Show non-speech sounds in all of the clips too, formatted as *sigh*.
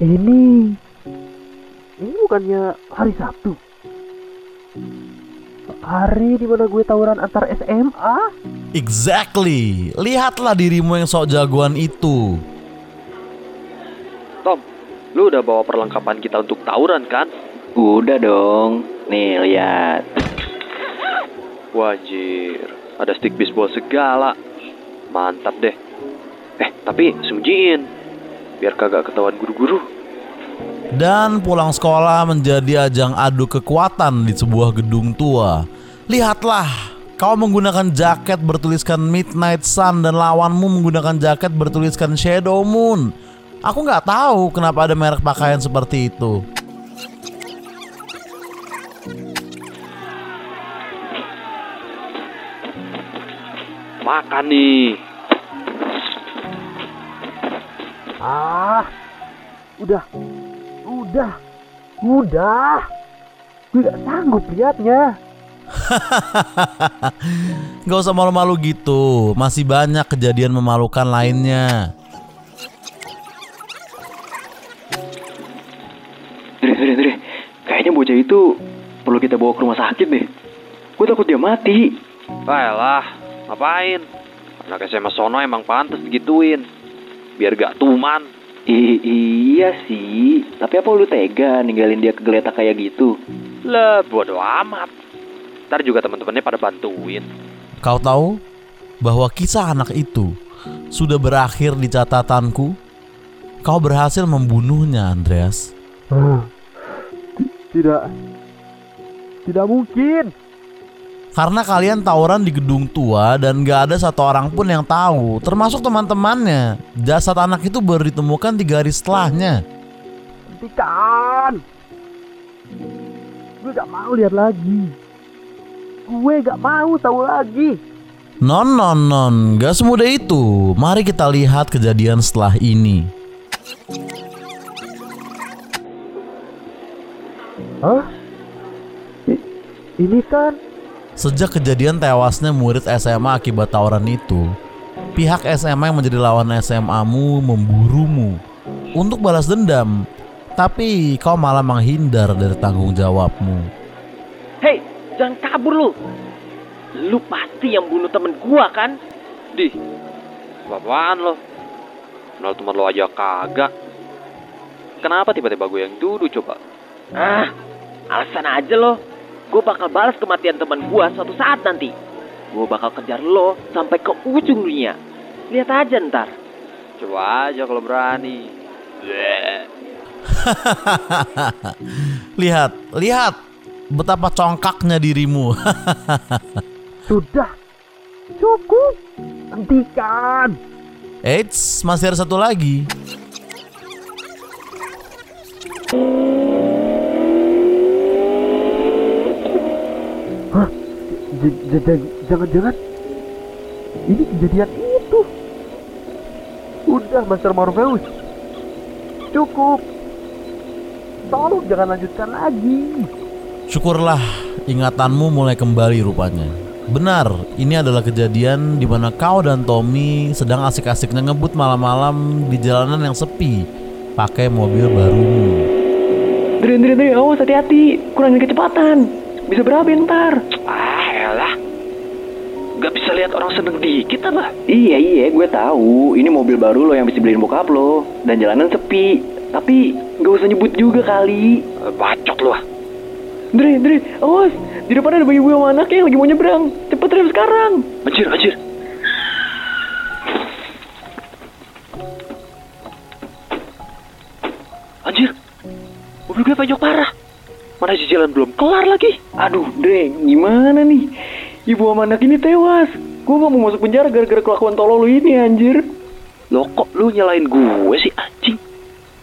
Ini ini bukannya hari Sabtu? Hari di mana gue tawuran antar SMA? Exactly. Lihatlah dirimu yang sok jagoan itu. Tom, lu udah bawa perlengkapan kita untuk tawuran kan? Udah dong. Nih, lihat. Wajir, ada stick baseball segala. Mantap deh. Eh, tapi sembunyiin. Biar kagak ketahuan guru-guru. Dan pulang sekolah menjadi ajang adu kekuatan di sebuah gedung tua. Lihatlah, kau menggunakan jaket bertuliskan Midnight Sun dan lawanmu menggunakan jaket bertuliskan Shadow Moon. Aku nggak tahu kenapa ada merek pakaian seperti itu. Makan nih. Ah, udah, udah, udah. Gue gak sanggup liatnya. *laughs* Gak usah malu-malu gitu, masih banyak kejadian memalukan lainnya. Dre, Dre, Dre. Kayaknya bocah itu perlu kita bawa ke rumah sakit deh. Gue takut dia mati. Baiklah, ngapain? Anak SMA sono emang pantas digituin. Biar gak tuman. I iya sih, tapi apa lu tega ninggalin dia kegeletak kayak gitu? Lah, bodo amat. Ntar juga teman-temannya pada bantuin. Kau tahu bahwa kisah anak itu sudah berakhir di catatanku? Kau berhasil membunuhnya, Andreas. Ti- Tidak, tidak mungkin. Karena kalian tawuran di gedung tua dan gak ada satu orang pun yang tahu, termasuk teman-temannya. Jasad anak itu baru ditemukan tiga hari setelahnya. Hentikan. Gue gak mau lihat lagi. Gue gak mau tahu lagi. Non, non, non, gak semudah itu. Mari kita lihat kejadian setelah ini. Hah? I- ini kan Sejak kejadian tewasnya murid SMA akibat tawuran itu, pihak SMA yang menjadi lawan SMA-mu memburumu untuk balas dendam. Tapi kau malah menghindar dari tanggung jawabmu. Hei, jangan kabur lu. Lu pasti yang bunuh temen gua kan? Dih, apaan lo? Kenal teman lo aja kagak. Kenapa tiba-tiba gue yang duduk coba? Ah, alasan aja lo. Gue bakal balas kematian teman gua suatu saat nanti. Gue bakal kejar lo sampai ke ujung dunia. Lihat aja ntar. Coba aja kalau berani. *laughs* Lihat, lihat betapa congkaknya dirimu. *laughs* sudah cukup. Hentikan. Eits, masih ada satu lagi. Hah? J- j- j- Jangan-jangan ini kejadian itu. Udah, Master Morpheus. Cukup. Tolong jangan lanjutkan lagi. Syukurlah ingatanmu mulai kembali rupanya. Benar, ini adalah kejadian di mana kau dan Tommy sedang asik-asiknya ngebut malam-malam di jalanan yang sepi pakai mobil barumu. Dre, Dre, Dre, awas hati-hati. Kurangin kecepatan. Bisa berabe ntar. Ah, elah. Gak bisa lihat orang seneng dikit apa? Iya, iya, gue tahu. Ini mobil baru lo yang bisa beliin bokap lo. Dan jalanan sepi. Tapi gak usah nyebut juga kali. Eh, Bacot lu ah. Dre, Dre, awas. Di depan ada bayi gue sama anaknya yang lagi mau nyebrang. Cepet rem sekarang. Anjir, anjir. Anjir. Mobil gue pajok parah. Mana cicilan belum kelar lagi. Aduh, Dre, gimana nih? Ibu sama anak ini tewas. Gue gak mau masuk penjara gara-gara kelakuan tolol lu ini, anjir. Loh kok lu nyalain gue sih anjing?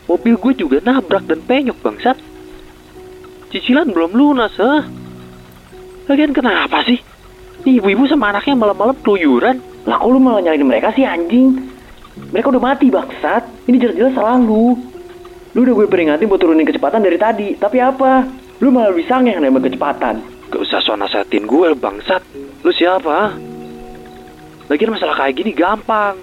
Mobil gue juga nabrak dan penyok bangsat. Cicilan belum lunas, ha? Lagian kenapa sih? Ibu-ibu sama anaknya malam-malam keluyuran. Lah kok lu malah nyalain mereka sih, anjing? Mereka udah mati, bangsat. Ini jelas-jelas salah lu. Lu udah gue peringatin buat turunin kecepatan dari tadi. Tapi apa? Lu malah lebih sange nembak kecepatan. Gak usah so nasehatin gue, bangsat. Lu siapa? Lagian masalah kayak gini gampang.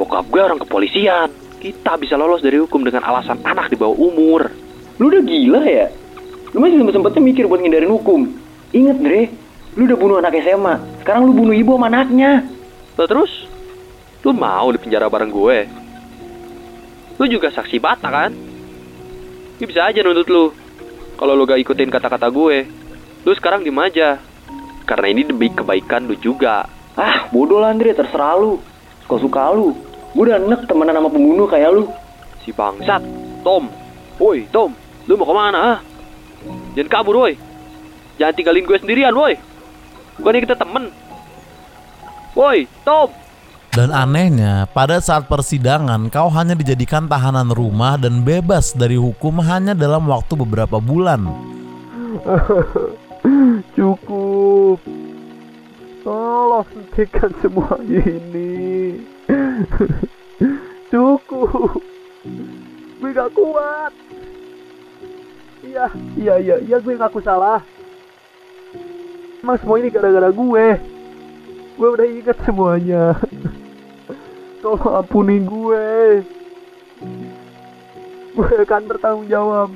Bokap gue orang kepolisian. kita bisa lolos dari hukum dengan alasan anak di bawah umur. Lu udah gila ya? Lu masih sempet-sempetnya mikir buat ngindarin hukum. Ingat, Dre. Lu udah bunuh anak SMA. Sekarang lu bunuh ibu sama anaknya. Lah terus, lu mau di penjara bareng gue? Lu juga saksi bata kan? Gue bisa aja nuntut lu. Kalau lu gak ikutin kata-kata gue, lu sekarang diem aja. Karena ini demi kebaikan lu juga. Ah, bodoh lah, Andre. Terserah lu. Suka-suka lu. Gue udah enek temenan sama pembunuh kayak lu. Si bangsat, Tom. Woi, Tom, lu mau ke mana, ah? Jangan kabur, woi. Jangan tinggalin gue sendirian, woi. Bukannya kita temen. Woi, Tom. Dan anehnya, pada saat persidangan kau hanya dijadikan tahanan rumah dan bebas dari hukum hanya dalam waktu beberapa bulan. *laughs* Cukup. Tolong hentikan semua ini. *laughs* Cukup. Gue gak kuat. Iya, iya, iya, iya gue ngaku salah. Emang semua ini gara-gara gue. Gue udah ingat semuanya. *laughs* Tolong ampuni gue. Gue akan bertanggung jawab.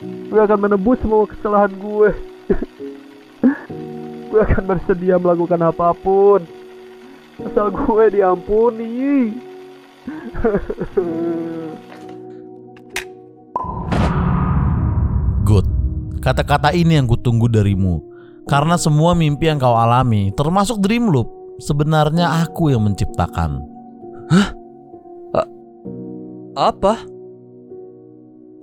Gue akan menebus semua kesalahan gue. gue akan bersedia melakukan apa pun. Asal gue diampuni. Good. Kata-kata ini yang kutunggu darimu. Karena semua mimpi yang kau alami, termasuk dream loop, sebenarnya aku yang menciptakan. Apa?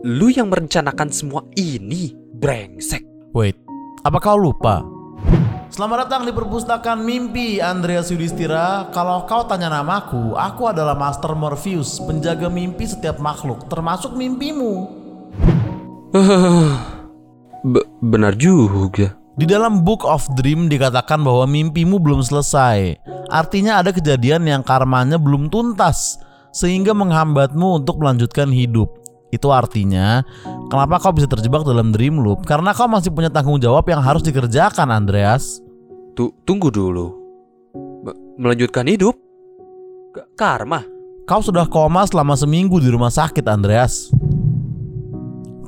Lu yang merencanakan semua ini, brengsek. Wait, apa kau lupa? Selamat datang di perpustakaan mimpi Andreas Yudhistira. Kalau kau tanya namaku, aku adalah Master Morpheus, penjaga mimpi setiap makhluk, termasuk mimpimu. *laughs* Be- benar juga. Di dalam Book of Dream dikatakan bahwa mimpimu belum selesai. Artinya ada kejadian yang karmanya belum tuntas sehingga menghambatmu untuk melanjutkan hidup. Itu artinya kenapa kau bisa terjebak dalam dream loop karena kau masih punya tanggung jawab yang harus dikerjakan Andreas. Tuh, tunggu dulu. Me- melanjutkan hidup? K- karma? Kau sudah koma selama seminggu di rumah sakit Andreas.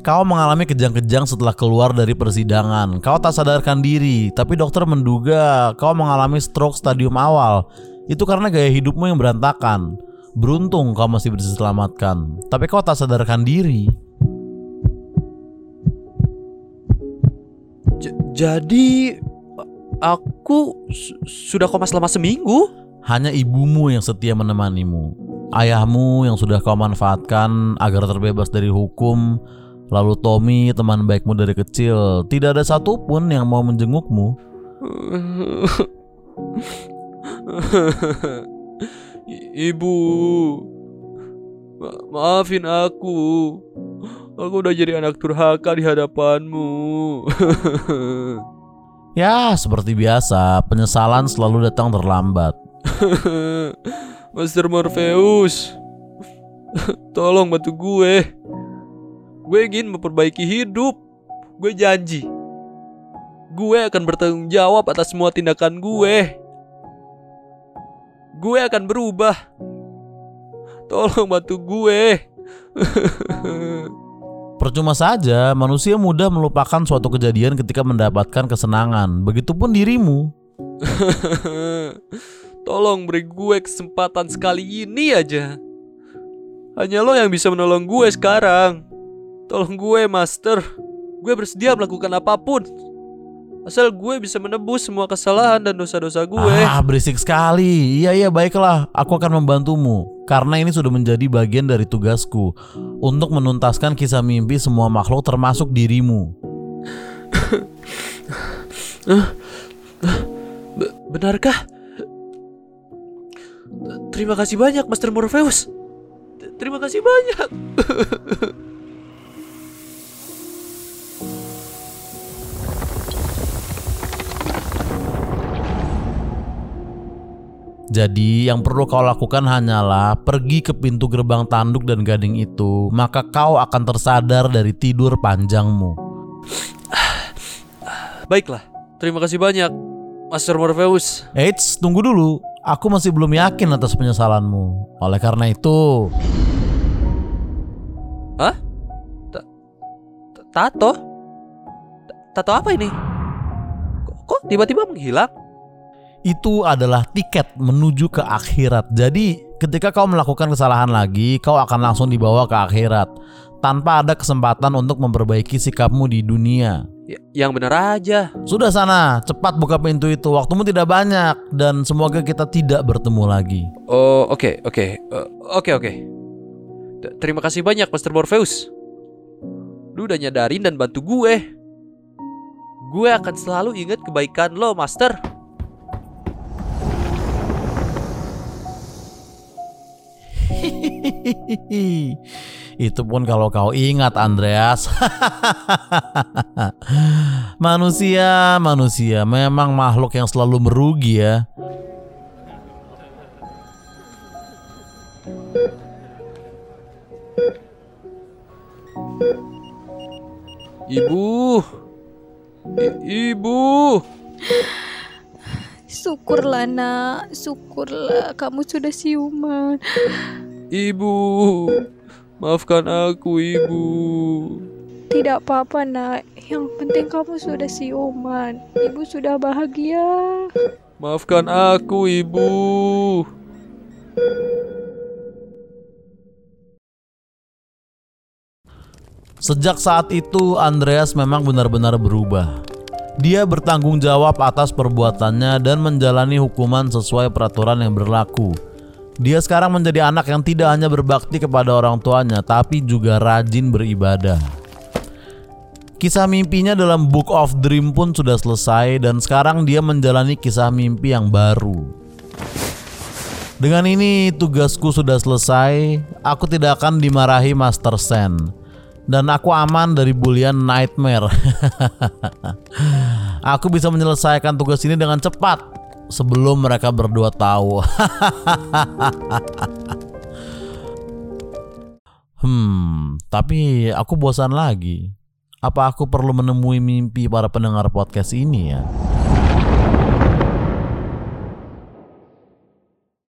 Kau mengalami kejang-kejang setelah keluar dari persidangan. Kau tak sadarkan diri, tapi dokter menduga kau mengalami stroke stadium awal. Itu karena gaya hidupmu yang berantakan. Beruntung kau masih bisa diselamatkan, tapi kau tak sadarkan diri. J- jadi aku su- sudah koma selama seminggu? Hanya ibumu yang setia menemanimu. Ayahmu yang sudah kau manfaatkan agar terbebas dari hukum. Lalu Tommy, teman baikmu dari kecil, tidak ada satupun yang mau menjengukmu. *laughs* Ibu, ma- maafin aku. Aku udah jadi anak durhaka di hadapanmu. *laughs* Ya, seperti biasa, penyesalan selalu datang terlambat. *laughs* Master Morpheus, tolong bantu gue. Gue ingin memperbaiki hidup. Gue janji. Gue akan bertanggung jawab atas semua tindakan gue. Gue akan berubah. Tolong bantu gue. *laughs* Percuma saja, manusia mudah melupakan suatu kejadian ketika mendapatkan kesenangan. Begitupun dirimu. *laughs* Tolong beri gue kesempatan sekali ini aja. Hanya lo yang bisa menolong gue sekarang. Tolong gue, Master. Gue bersedia melakukan apa pun. Asal gue bisa menebus semua kesalahan dan dosa-dosa gue. Ah, berisik sekali. Iya, iya, baiklah. Aku akan membantumu. Karena ini sudah menjadi bagian dari tugasku untuk menuntaskan kisah mimpi semua makhluk termasuk dirimu. Be- benarkah? Terima kasih banyak, Master Morpheus. Terima kasih banyak. *laughs* Jadi yang perlu kau lakukan hanyalah pergi ke pintu gerbang tanduk dan gading itu, maka kau akan tersadar dari tidur panjangmu. Baiklah, terima kasih banyak, Master Morpheus. Eits, tunggu dulu. Aku masih belum yakin atas penyesalanmu. Oleh karena itu, Hah? Ta- ta- Tato? Ta- Tato apa ini? Kok tiba-tiba menghilang? Itu adalah tiket menuju ke akhirat. Jadi, ketika kau melakukan kesalahan lagi, kau akan langsung dibawa ke akhirat tanpa ada kesempatan untuk memperbaiki sikapmu di dunia. Ya, yang benar aja. Sudah sana, cepat buka pintu itu. Waktumu tidak banyak dan semoga kita tidak bertemu lagi. Oh, oke, oke. Eh, Oke, oke. T- Terima kasih banyak, Master Morpheus. Lu udah nyadarin dan bantu gue. Gue akan selalu ingat kebaikan lo, Master. *laughs* Itu pun kalau kau ingat Andreas. *laughs* manusia, manusia memang makhluk yang selalu merugi ya. Ibu. I- ibu. Syukurlah nak, syukurlah kamu sudah siuman. Ibu. Maafkan aku, Ibu. Tidak apa-apa nak, yang penting kamu sudah siuman. Ibu sudah bahagia. Maafkan aku, Ibu. Sejak saat itu Andreas memang benar-benar berubah. Dia bertanggung jawab atas perbuatannya dan menjalani hukuman sesuai peraturan yang berlaku. Dia sekarang menjadi anak yang tidak hanya berbakti kepada orang tuanya, tapi juga rajin beribadah. Kisah mimpinya dalam Book of Dream pun sudah selesai dan sekarang dia menjalani kisah mimpi yang baru. Dengan ini tugasku sudah selesai, aku tidak akan dimarahi Master Sen dan aku aman dari bulian nightmare. *laughs* aku bisa menyelesaikan tugas ini dengan cepat sebelum mereka berdua tahu. *laughs* hmm, tapi aku bosan lagi. Apa aku perlu menemui mimpi para pendengar podcast ini ya?